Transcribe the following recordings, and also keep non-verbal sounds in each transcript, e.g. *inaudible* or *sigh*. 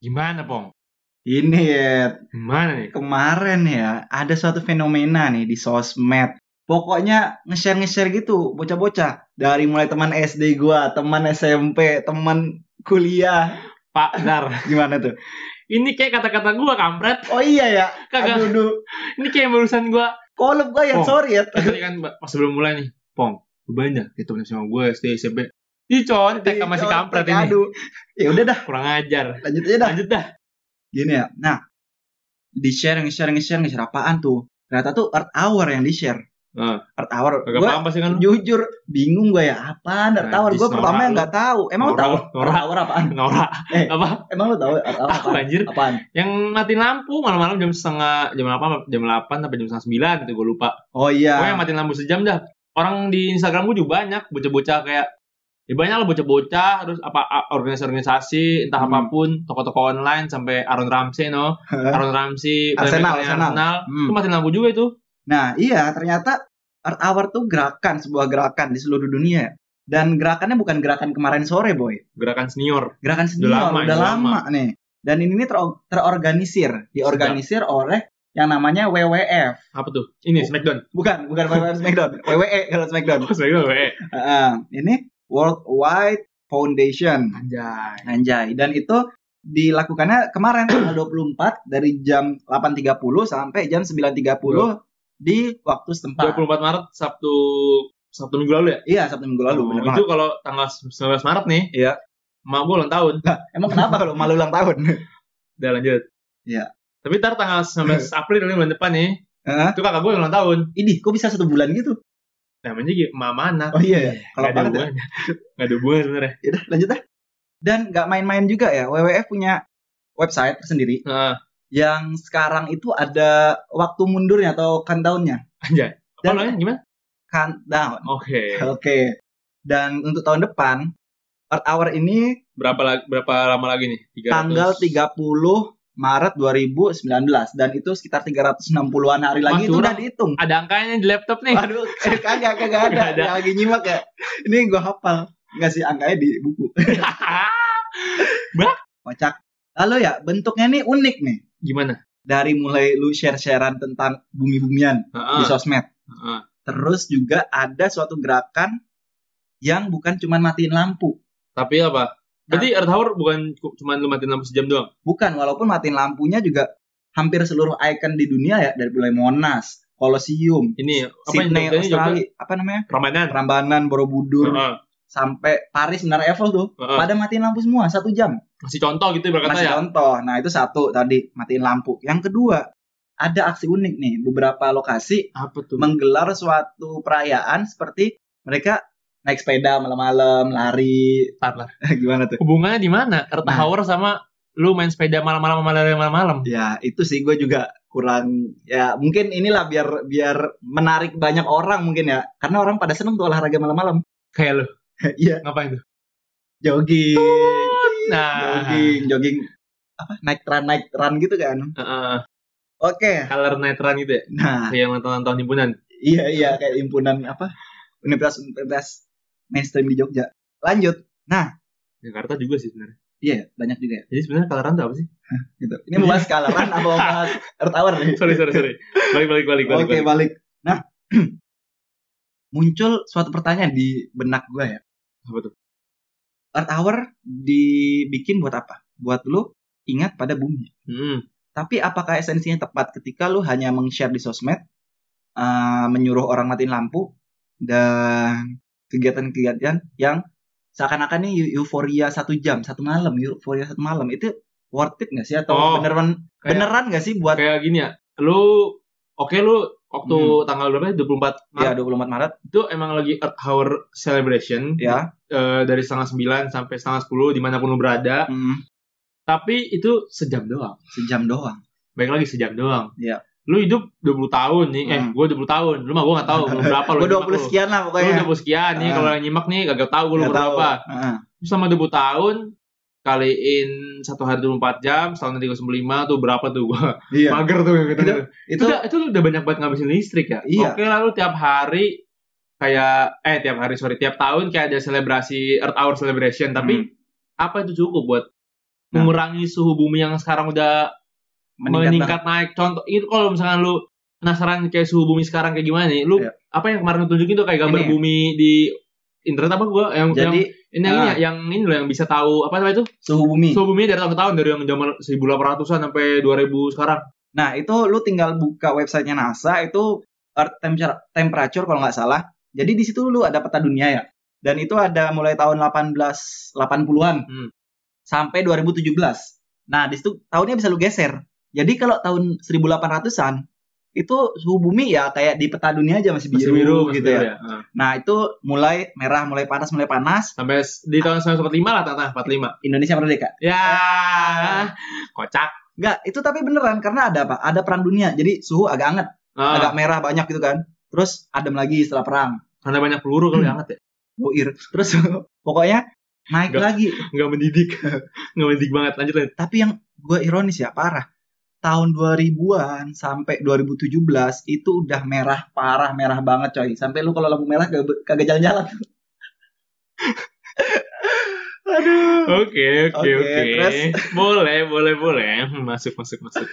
Gimana, Pong? Ini ya, Gimana nih? kemarin ya ada suatu fenomena nih di sosmed. Pokoknya nge-share nge-share gitu bocah-bocah dari mulai teman SD gua, teman SMP, teman kuliah. Pak Dar. *laughs* Gimana tuh? Ini kayak kata-kata gua kampret. Oh iya ya. Kagak. Aduh, aduh. Ini kayak barusan gua. Kolom gua Oh. ya, sorry ya. Tadi kan pas sebelum mulai nih, Pong. Banyak itu sama gue SD SMP. Ih, con, TK masih kampret ini. Aduh. Ya udah dah, Kurang ajar. lanjut aja dah. Lanjut dah. Gini ya. Nah, di share nge-share nge-share nge-share apaan tuh? Ternyata tuh Earth Hour yang di-share. Nah, Earth Hour. kagak Gua paham pasti kan jujur bingung gue ya apaan Earth Hour. Najis, Gue pertama nggak tahu. Emang lu tahu lu, norak. Earth Hour apaan? Nora. Eh. Apa? Emang lu tahu Earth Hour *laughs* Tahu apaan? anjir. Apaan? Yang matiin lampu malam-malam jam setengah jam 8 jam 8 sampai jam setengah 9 gitu gue lupa. Oh iya. yang matiin lampu sejam dah. Orang di Instagram gue juga banyak bocah-bocah kayak ya banyak lah bocah-bocah terus apa organisasi-organisasi entah Hmm. apa pun toko-toko online sampai Aaron Ramsey no Aaron Ramsey Arsenal, Arsenal. Arsenal Hmm. itu matiin lampu juga itu Nah iya ternyata Earth Hour tuh gerakan sebuah gerakan di seluruh dunia. Dan gerakannya bukan gerakan kemarin sore boy. gerakan senior Gerakan senior lama, udah udah lama, nih. Dan ini ter- terorganisir, diorganisir oleh yang namanya WWF. apa tuh ini Oh. Smackdown Bukan, bukan WWF Smackdown. WWE kalau Smackdown. *laughs* Smackdown WWE Heeh. ini World Wide Foundation. anjay Anjay. Dan itu dilakukannya kemarin *clears throat* tanggal 24 dari jam 8.30 sampai jam 9.30 di waktu setempat. 24 Maret Sabtu Sabtu minggu lalu ya Iya, Sabtu minggu lalu. Oh, bener itu banget. kalau tanggal 19 Maret nih Iya. Mak gue ulang tahun Emang kenapa kalau malu ulang tahun? *laughs* Udah lanjut Iya. Tapi ntar tanggal 19 *laughs* April ini bulan depan nih Heeh. Itu kakak gue ulang tahun Ini kok bisa satu bulan gitu? Namanya Mama anak Oh iya ya. Kalau ada banget ya. hubungannya *laughs* Gak ada hubungan sebenarnya Yaudah, lanjut dah. Dan nggak main-main juga ya. WWF punya website tersendiri Nah, yang sekarang itu ada waktu mundurnya atau countdown-nya. Anjay Apa Dan- namanya gimana? Countdown. Oke Oke. Dan untuk tahun depan Earth Hour ini Berapa berapa lama lagi nih? 300. tanggal 30 Maret 2019 dan itu sekitar 360-an hari lagi Wah, itu udah dihitung. Ada angkanya di laptop nih Waduh, eh, kagak kagak *laughs* ada. Ada. Yang lagi nyimak ya. Ini gua hafal. Enggak sih angkanya di buku. *laughs* Kocak. Lalu ya bentuknya nih unik nih. Gimana? Dari mulai lu share-sharean tentang bumi-bumian di Heeh. sosmed. Heeh. Terus juga ada suatu gerakan yang bukan cuma matiin lampu. Tapi apa? Berarti Earth Hour bukan cu- cuma lu matiin lampu sejam doang? Bukan, walaupun matiin lampunya juga hampir seluruh ikon di dunia ya, dari mulai Monas, Colosseum, Ini apa Sydney, yang Jogjanya juga Australia, apa namanya? Ramadan. Prambanan, Borobudur, Heeh. sampai Paris Menara Eiffel tuh, Heeh. pada matiin lampu semua satu jam. Masih contoh gitu berkata Masih ya. contoh. Nah itu satu tadi matiin lampu. Yang kedua ada aksi unik nih, beberapa lokasi Apa tuh? menggelar suatu perayaan seperti mereka naik sepeda malam-malam, lari, Ntar lah. *laughs* gimana tuh? Hubungannya di mana? Earth Nah. Hour sama lu main sepeda malam-malam malam malam-malam. Ya itu sih gue juga kurang ya mungkin inilah biar biar menarik banyak orang mungkin ya karena orang pada seneng tuh olahraga malam-malam Kayak lu. *laughs* iya Ngapain tuh? jogging Nah. jogging jogging apa naik run naik run gitu kan Heeh. oke color netran gitu ya. nah Kayak nonton-nonton himpunan. iya iya kayak himpunan apa universitas universitas mainstream di Jogja lanjut Jakarta juga sih sebenarnya. iya banyak juga ya Jadi sebenarnya coloran tuh apa sih? gitu ini mau bahas kalaran apa mau bahas Earth Hour nih sorry sorry sorry. Balik balik balik balik. Oke balik. balik. Nah, *clears throat* muncul suatu pertanyaan di benak gue ya. Apa tuh? Earth Hour dibikin buat apa? Buat lu ingat pada bumi. Hmm. Tapi apakah esensinya tepat ketika lu hanya meng-share di sosmed, eh, menyuruh orang matiin lampu, dan kegiatan-kegiatan yang seakan-akan nih eu- euforia satu jam, satu malam, euforia satu malam itu worth it nggak sih atau Oh, beneran kayak- beneran nggak sih buat Kayak gini ya. Lu oke lu waktu tanggal berapa? ya? 24 ya Maret 24 Maret itu emang lagi Earth Hour celebration ya eh, dari setengah 9 sampai setengah 10 di mana pun lu berada. hmm, Tapi itu sejam doang. sejam doang. Baik lagi sejam doang. Iya. Lu hidup 20 tahun nih. Eh, Hmm. gue 20 tahun. Lu mah gue gak tahu *laughs* berapa lu. Gue nyimak 20 lu. sekian lah Lu pokoknya. 20 sekian nih. Ah. Kalau yang nyimak nih kagak tahu lu berapa. Heeh. Terus selama 20 tahun kaliin satu hari 24 jam, setahun 35 tuh berapa tuh gua? Iya. Mager tuh gitu. Itu- Itu, Itu udah, itu udah banyak banget ngabisin listrik ya. Iya. Oke lalu tiap hari kayak eh tiap hari sorry tiap tahun kayak ada selebrasi Earth Hour celebration tapi Hmm. apa itu cukup buat Nah. mengurangi suhu bumi yang sekarang udah meningkat, naik. Contoh itu kalau misalkan lu penasaran kayak suhu bumi sekarang kayak gimana nih, lu Iya. apa yang kemarin lu tunjukin tuh kayak gambar Ini. bumi di internet apa gua yang yang Jadi ini yang, ini, ah. yang ini loh yang bisa tahu apa namanya itu suhu bumi. suhu bumi dari tahun ke tahun dari yang zaman 1800-an sampai 2000 sekarang. Nah, itu lu tinggal buka websitenya NASA itu Earth Temperature, temperature kalau nggak salah. Jadi di situ lu ada peta dunia ya. Dan itu ada mulai tahun 1880-an Hmm. sampai 2017. Nah, di situ tahunnya bisa lu geser. Jadi kalau tahun 1800-an itu suhu bumi ya kayak di peta dunia aja masih biru, Masih biru masih gitu biru ya. Ah. Nah, itu mulai merah, mulai panas, mulai panas. Sampai di tahun 1945 lah tata 45. Indonesia merdeka. Ya, kocak. Enggak, itu tapi beneran karena ada apa? Ada perang dunia. Jadi suhu agak anget, Ah, agak merah banyak gitu kan. Terus adem lagi setelah perang. karena banyak peluru kali Hmm. hangat ya. Boir. Terus *laughs* pokoknya naik Nggak. lagi. Nggak mendidik. *laughs* Nggak mendidik banget. Lanjut lanjut. Tapi yang gue ironis ya, parah. Tahun 2000-an sampai 2017 itu udah merah parah, merah banget coy. Sampai lu kalau lampu merah kagak, kagak jalan-jalan. *laughs* Aduh. Oke, oke, Oke? Boleh, boleh, boleh. Masuk, masuk, masuk.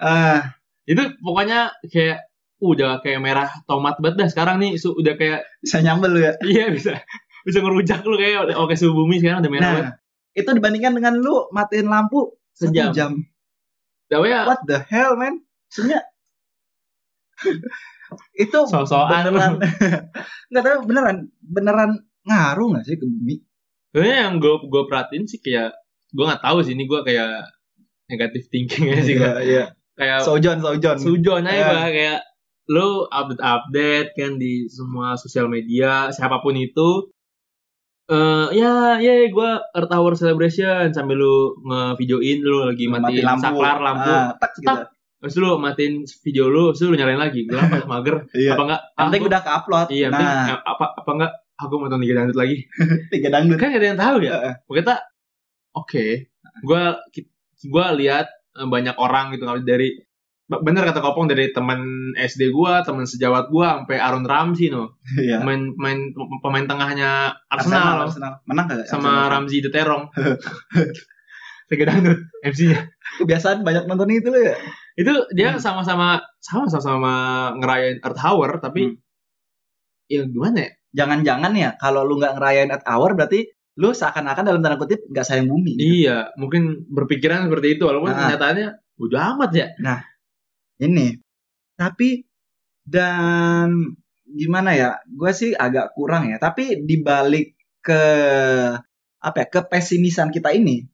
Ah, Itu pokoknya kayak uh, udah kayak merah tomat banget dah sekarang nih udah kayak bisa nyambel lu ya. *laughs* iya bisa bisa ngerujak lu kayak oke suhu bumi sekarang udah merah banget. Nah, itu dibandingkan dengan lu matiin lampu satu Sejam. jam. Tapi ya What the hell, man? Sebenarnya *laughs* itu So-soan beneran *laughs* nggak tahu beneran beneran ngaruh nggak sih ke bumi? sebenarnya yang gue gue perhatiin sih kayak gue nggak tahu sih ini gue kayak negatif thinking aja sih gue Iya, iya. kayak Sojon, sojon. sujon aja. Pak. kayak lu update update kan di semua sosial media siapa pun itu eh ya ya gue Earth Hour Celebration sambil lu ngevideoin lu lagi Mati matiin saklar lampu Ah, tak gitu. Tak. terus lu matiin video lu terus lu nyalain lagi gelap apa mager *laughs* Iya. apa enggak penting aku- udah ke-upload. iya penting nah, eh, apa apa enggak aku mau nonton Liga Dangdut lagi *laughs* tiga dangdut. kan gak ada yang tahu ya Heeh. kita oke gue gue lihat eh, banyak orang gitu dari bener kata kopong dari teman SD gua teman sejawat gua sampai Aaron Ramsey no Iya. pemain pemain pemain tengahnya Arsenal, Arsenal, Arsenal. Menang kagak? sama Arsenal? Ramsey the Terong *laughs* Liga Dangdut MC-nya Kebiasaan banyak nonton itu lo ya. itu dia Hmm. sama-sama sama sama ngerayain Earth Hour tapi Hmm. ya gimana ya Jangan-jangan ya kalau lu nggak ngerayain at hour berarti lu seakan-akan dalam tanda kutip nggak sayang bumi. iya mungkin berpikiran seperti itu walaupun Nah. kenyataannya udah amat ya Ini. Tapi dan gimana ya? Gue sih agak kurang ya. Tapi dibalik ke apa ya? Kepesimisan kita ini,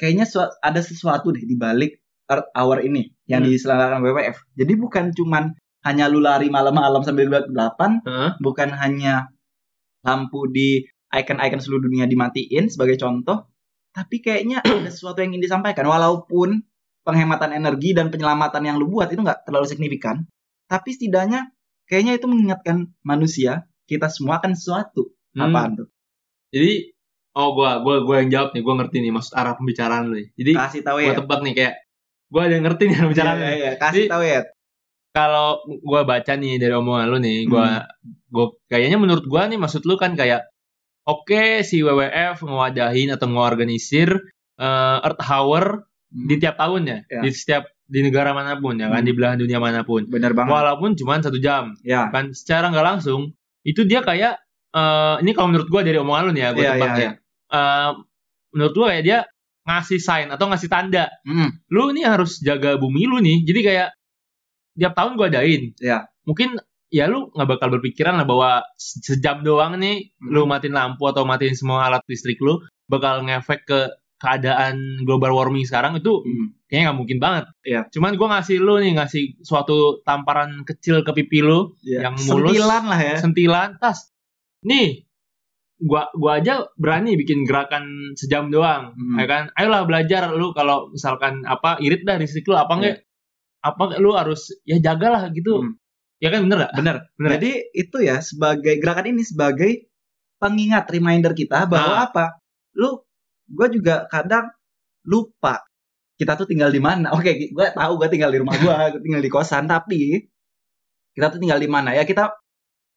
kayaknya ada sesuatu deh dibalik Earth Hour ini yang Hmm. diselenggarakan WWF. Jadi bukan cuman hanya lu lari malam-malam sambil gelap-gelapan, Heeh. bukan hanya lampu di icon-icon seluruh dunia dimatiin sebagai contoh, tapi kayaknya *clears throat* ada sesuatu yang ingin disampaikan. Walaupun penghematan energi dan penyelamatan yang lu buat itu nggak terlalu signifikan, tapi setidaknya kayaknya itu mengingatkan manusia kita semua akan sesuatu. Hmm. Apaan tuh? Jadi oh gua gua gua yang jawab nih, gua ngerti nih maksud arah pembicaraan lu nih. Jadi Kasih tahu gua ya. tebak nih kayak gua ada yang ngerti nih pembicaraan Iya, lu. iya, iya. Kasih tahu ya. Kalau gua baca nih dari omongan lu nih, gua gua kayaknya menurut gua nih maksud lu kan kayak oke si WWF ngewadahin atau ngorganisir eh, Earth Hour Hmm, di tiap tahunnya, Ya. di setiap di negara mana pun ya kan, Hmm. di belahan dunia mana pun. benar banget. Walaupun cuma satu jam, Ya. kan secara nggak langsung itu dia kayak eh, ini kalau menurut gua dari omongan lu nih ya, gua tebak iya, ya. Eh, menurut gua kayak dia ngasih sign atau ngasih tanda Hmm, lu nih harus jaga bumi lu nih. Jadi kayak tiap tahun gua adain. Ya. Mungkin ya lu nggak bakal berpikiran lah bahwa se- sejam doang nih Hmm. lu matiin lampu atau matiin semua alat listrik lu bakal ngefek ke keadaan global warming sekarang itu hmm. kayaknya nggak mungkin banget. Iya. Cuman gua ngasih lu nih ngasih suatu tamparan kecil ke pipi lu Ya. yang mulus Sentilan lah ya. sentilan tas. Nih gua gua aja berani bikin gerakan sejam doang Hmm. ya kan ayolah belajar lu kalau misalkan apa irit dah listrik lu apa enggak apa lu harus ya jagalah gitu Hmm. ya kan bener gak Bener. Bener. Jadi itu ya sebagai gerakan ini sebagai pengingat reminder kita bahwa Ah. apa? Lu gue juga kadang lupa kita tuh tinggal di mana. *laughs* Oke, gue tahu gue tinggal di rumah gue, *laughs* tinggal di kosan, tapi kita tuh tinggal di mana? Ya kita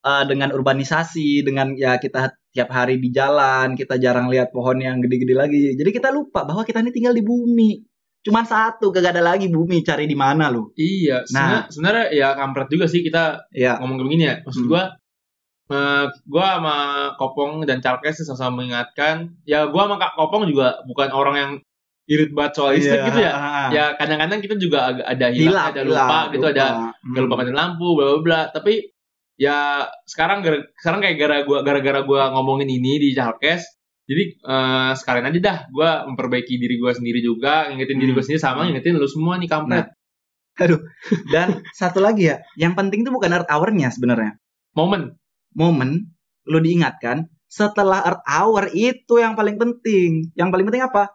eh, dengan urbanisasi, dengan ya kita tiap hari di jalan, kita jarang lihat pohon yang gede-gede lagi. Jadi kita lupa bahwa kita ini tinggal di bumi. Cuman satu, gak ada lagi bumi. Cari di mana lu? Iya, Nah. sebenarnya sebenarnya ya kampret juga sih kita Ya, ngomong begini ya. Maksud Hmm. gua eh, gua sama Kopong dan Charles sih sama-sama mengingatkan. Ya gua sama Kak Kopong juga bukan orang yang irit banget soal listrik Iya, gitu ya. ah, Ya kadang-kadang kita juga agak ada hilang, hilang, ada hilang, lupa gitu, ada Hmm. lupa matiin lampu, bla bla bla. Tapi ya sekarang gara, sekarang kayak gara gua gara-gara gua ngomongin ini di Charles, jadi eh, sekalian aja dah gua memperbaiki diri gua sendiri juga, ngingetin diri Hmm. gua sendiri sama ngingetin lu semua nih kampret. *laughs* Dan satu lagi ya, yang penting itu bukan earth hour-nya sebenarnya. Momen. Momen lu diingatkan setelah earth hour itu yang paling penting. Yang paling penting apa?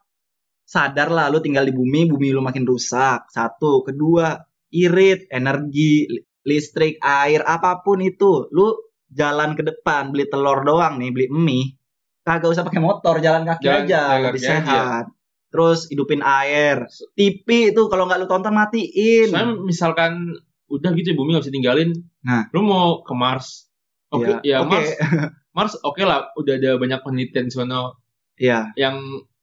Sadarlah lu tinggal di bumi, bumi lu makin rusak. Satu, kedua, irit, energi, li- listrik, air, apa pun itu. Lu jalan ke depan beli telur doang nih, beli mie. Kagak usah pakai motor, jalan kaki Jalan- aja, jalan lebih kaki aja. sehat. Terus hidupin air. TV itu kalau nggak lu tonton matiin. Soalnya misalkan udah gitu ya bumi gak bisa tinggalin. Nah. Lu mau ke Mars. Oke, ya, oke. Mars. *laughs* Mars oke lah, udah ada banyak penelitian sana Iya. yang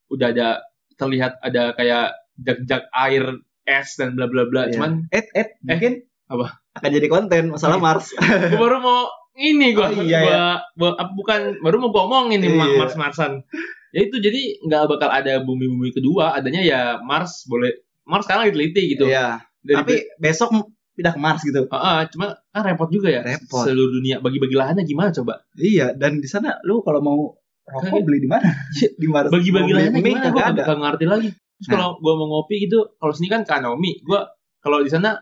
udah ada terlihat ada kayak jak-jak air es dan bla bla bla. Iya. Cuman Eh, eh, mungkin apa? akan jadi konten masalah Mars. *laughs* gue baru mau ini gua, Oh, iya, gua, gua- apa, bukan baru mau gua omongin nih Iya. Mars Marsan. Ya itu jadi nggak bakal ada bumi-bumi kedua, adanya ya Mars boleh Mars sekarang lagi teliti gitu. Iya. Dari Tapi besok pindah ke Mars gitu. Ah, ah, cuma kan repot juga ya. Repot. Seluruh dunia bagi-bagi lahannya gimana coba? Iya, dan di sana lu kalau mau rokok beli di mana? *laughs* di Mars. Bagi-bagi lahannya gimana? Gue ada. gak ngerti lagi. Terus Nah. kalau gua mau ngopi gitu, kalau sini kan kanomi, gua kalau di sana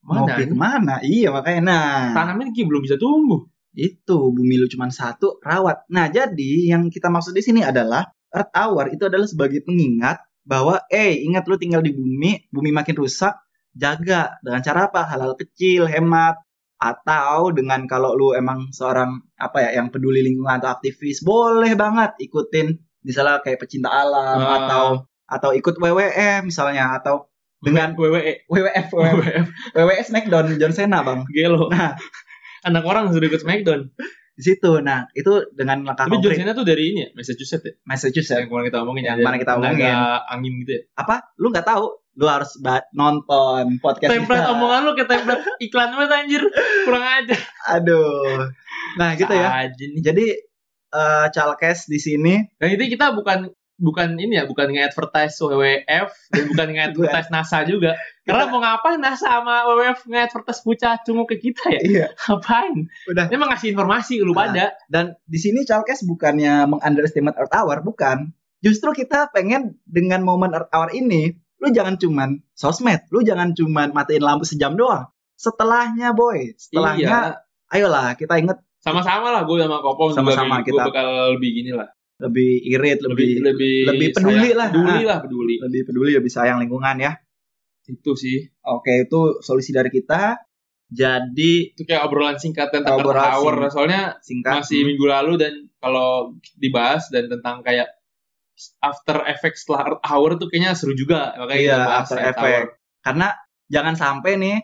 mana? Ngopi ke mana? Iya makanya nah Tanamin kayak belum bisa tumbuh. itu bumi lu cuma satu rawat. Nah jadi yang kita maksud di sini adalah Earth Hour itu adalah sebagai pengingat bahwa eh ingat lu tinggal di bumi, bumi makin rusak, jaga dengan cara apa? Halal kecil, hemat atau dengan kalau lu emang seorang apa ya yang peduli lingkungan atau aktivis boleh banget ikutin misalnya kayak pecinta alam Ah. atau atau ikut WWE misalnya atau dengan WWE, WWF *laughs* WWF WWF, WWE Smackdown John Cena bang *laughs* gelo. Nah. anak orang sudah ikut Smackdown. di situ nah itu dengan langkah Tapi John konkret Cena tuh dari ini ya, Massachusetts ya. Massachusetts Yang kemarin kita omongin Yang ada mana kita tenaga omongin. angin gitu ya. apa lu nggak tahu lu harus nonton podcast Template kita. omongan lu kayak template iklan banget anjir. Kurang aja. aduh nah gitu ya jadi eh Chalkes di sini Dan itu kita bukan bukan ini ya, bukan nge-advertise WWF dan bukan *laughs* nge-advertise NASA juga. Karena mau ngapain NASA sama WWF nge-advertise bocah cungu ke kita ya? iya *laughs* Ngapain? Udah. Emang ngasih informasi lu Nah. pada. dan di sini Chalkes bukannya mengunderestimate Earth Hour bukan justru kita pengen dengan momen Earth Hour ini lu jangan cuman sosmed lu jangan cuman matiin lampu sejam doang setelahnya boy setelahnya Iya. ayolah kita inget Sama-sama lah gue sama Kopong Sama-sama juga kita. bakal lebih gini lah. lebih irit Lebih lebih lebih lebih peduli sayang- lah. Peduli lah, peduli. lebih peduli lebih sayang lingkungan ya Itu sih. Oke, itu solusi dari kita. Jadi Itu kayak obrolan singkat tentang Obrolan singkat. Soalnya singkat. masih minggu lalu dan kalau dibahas dan tentang kayak after effect setelah Earth Hour tuh kayaknya seru juga makanya Iya, kita bahas after Earth effect. Hour. Karena jangan sampai nih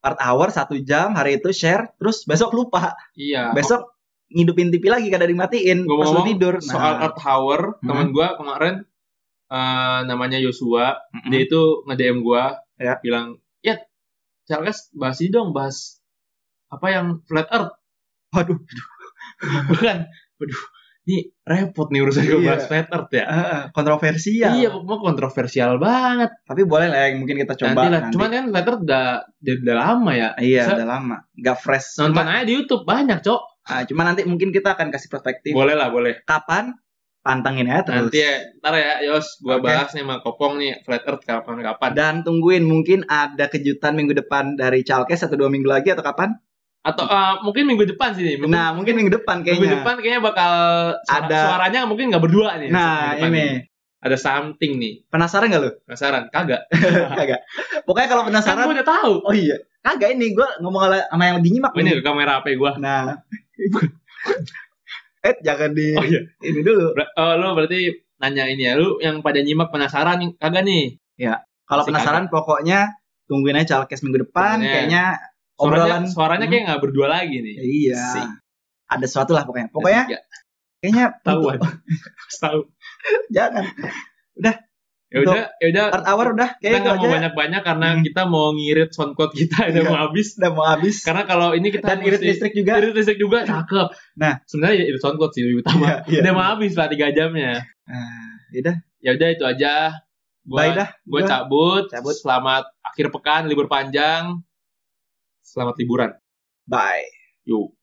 Earth Hour satu jam hari itu share, terus besok lupa. Iya. Besok ngidupin TV lagi kadang dimatiin pas ngomong-ngomong tidur. soal Nah, Earth Hour, Hmm. teman gua kemarin eh, namanya Yosua, mm-mm. dia itu nge-DM gua Ya. bilang, "Ya, Charles bahas ini dong, bahas apa yang flat earth." waduh, *laughs* Bukan. Waduh, ini repot nih urusan Iya. bahas flat earth ya. eh, kontroversial. Iya, mau kontroversial banget. Tapi boleh lah yang mungkin kita coba Nanti lah. nanti. Cuman kan earth udah, udah, udah lama ya. Iya, Bisa udah lama. Gak fresh. Nonton Cuma, aja di YouTube banyak, Cok. ah, cuma nanti mungkin kita akan kasih perspektif. Boleh lah, boleh. Kapan? Pantengin ya terus. Nanti ya, ntar ya, Yos, gua Oke. bahas nih sama Kopong nih flat earth kapan-kapan. Dan tungguin mungkin ada kejutan minggu depan dari Chalkes atau dua minggu lagi atau kapan? Atau eh, mungkin minggu depan sih nih. Mungkin, Nah, mungkin minggu depan minggu kayaknya. depan kayaknya bakal suara- Ada- suaranya mungkin nggak berdua nih. Nah, minggu ini nih. Ada something nih. penasaran gak lu? Penasaran? Kagak. *laughs* Kagak. Pokoknya kalau Kan penasaran, gua udah tahu. oh iya. Kagak ini gue ngomong sama yang lagi nyimak ini nih. kamera HP gua. Nah. *laughs* eh, jangan di Oh iya. ini dulu. Ber- oh, lu berarti nanya ini ya. Lu yang pada nyimak penasaran kagak nih? Kalau Masih penasaran pokoknya tungguin aja Chalkes minggu depan kayaknya obrolan suaranya Hmm. kayak nggak berdua lagi nih. Iya. Sih. Ada sesuatu lah pokoknya. Pokoknya Ketiga. kayaknya *laughs* untuk- Tahu. *laughs* jangan Ya udah, ya udah. Art hour udah Kita kayak itu nggak mau banyak-banyak karena Hmm. kita mau ngirit soundcloud kita udah Iya. mau habis. udah mau habis Karena kalau ini kita dan irit listrik juga Irit listrik juga cakep. Nah. sebenarnya irit soundcloud sih lebih utama. Iya, iya. Udah mau habis lah 3 jamnya. nah, yaudah Ya udah itu aja. Gua, bye dah Gue cabut. cabut. Selamat akhir pekan, libur panjang. Selamat liburan. bye Yuk.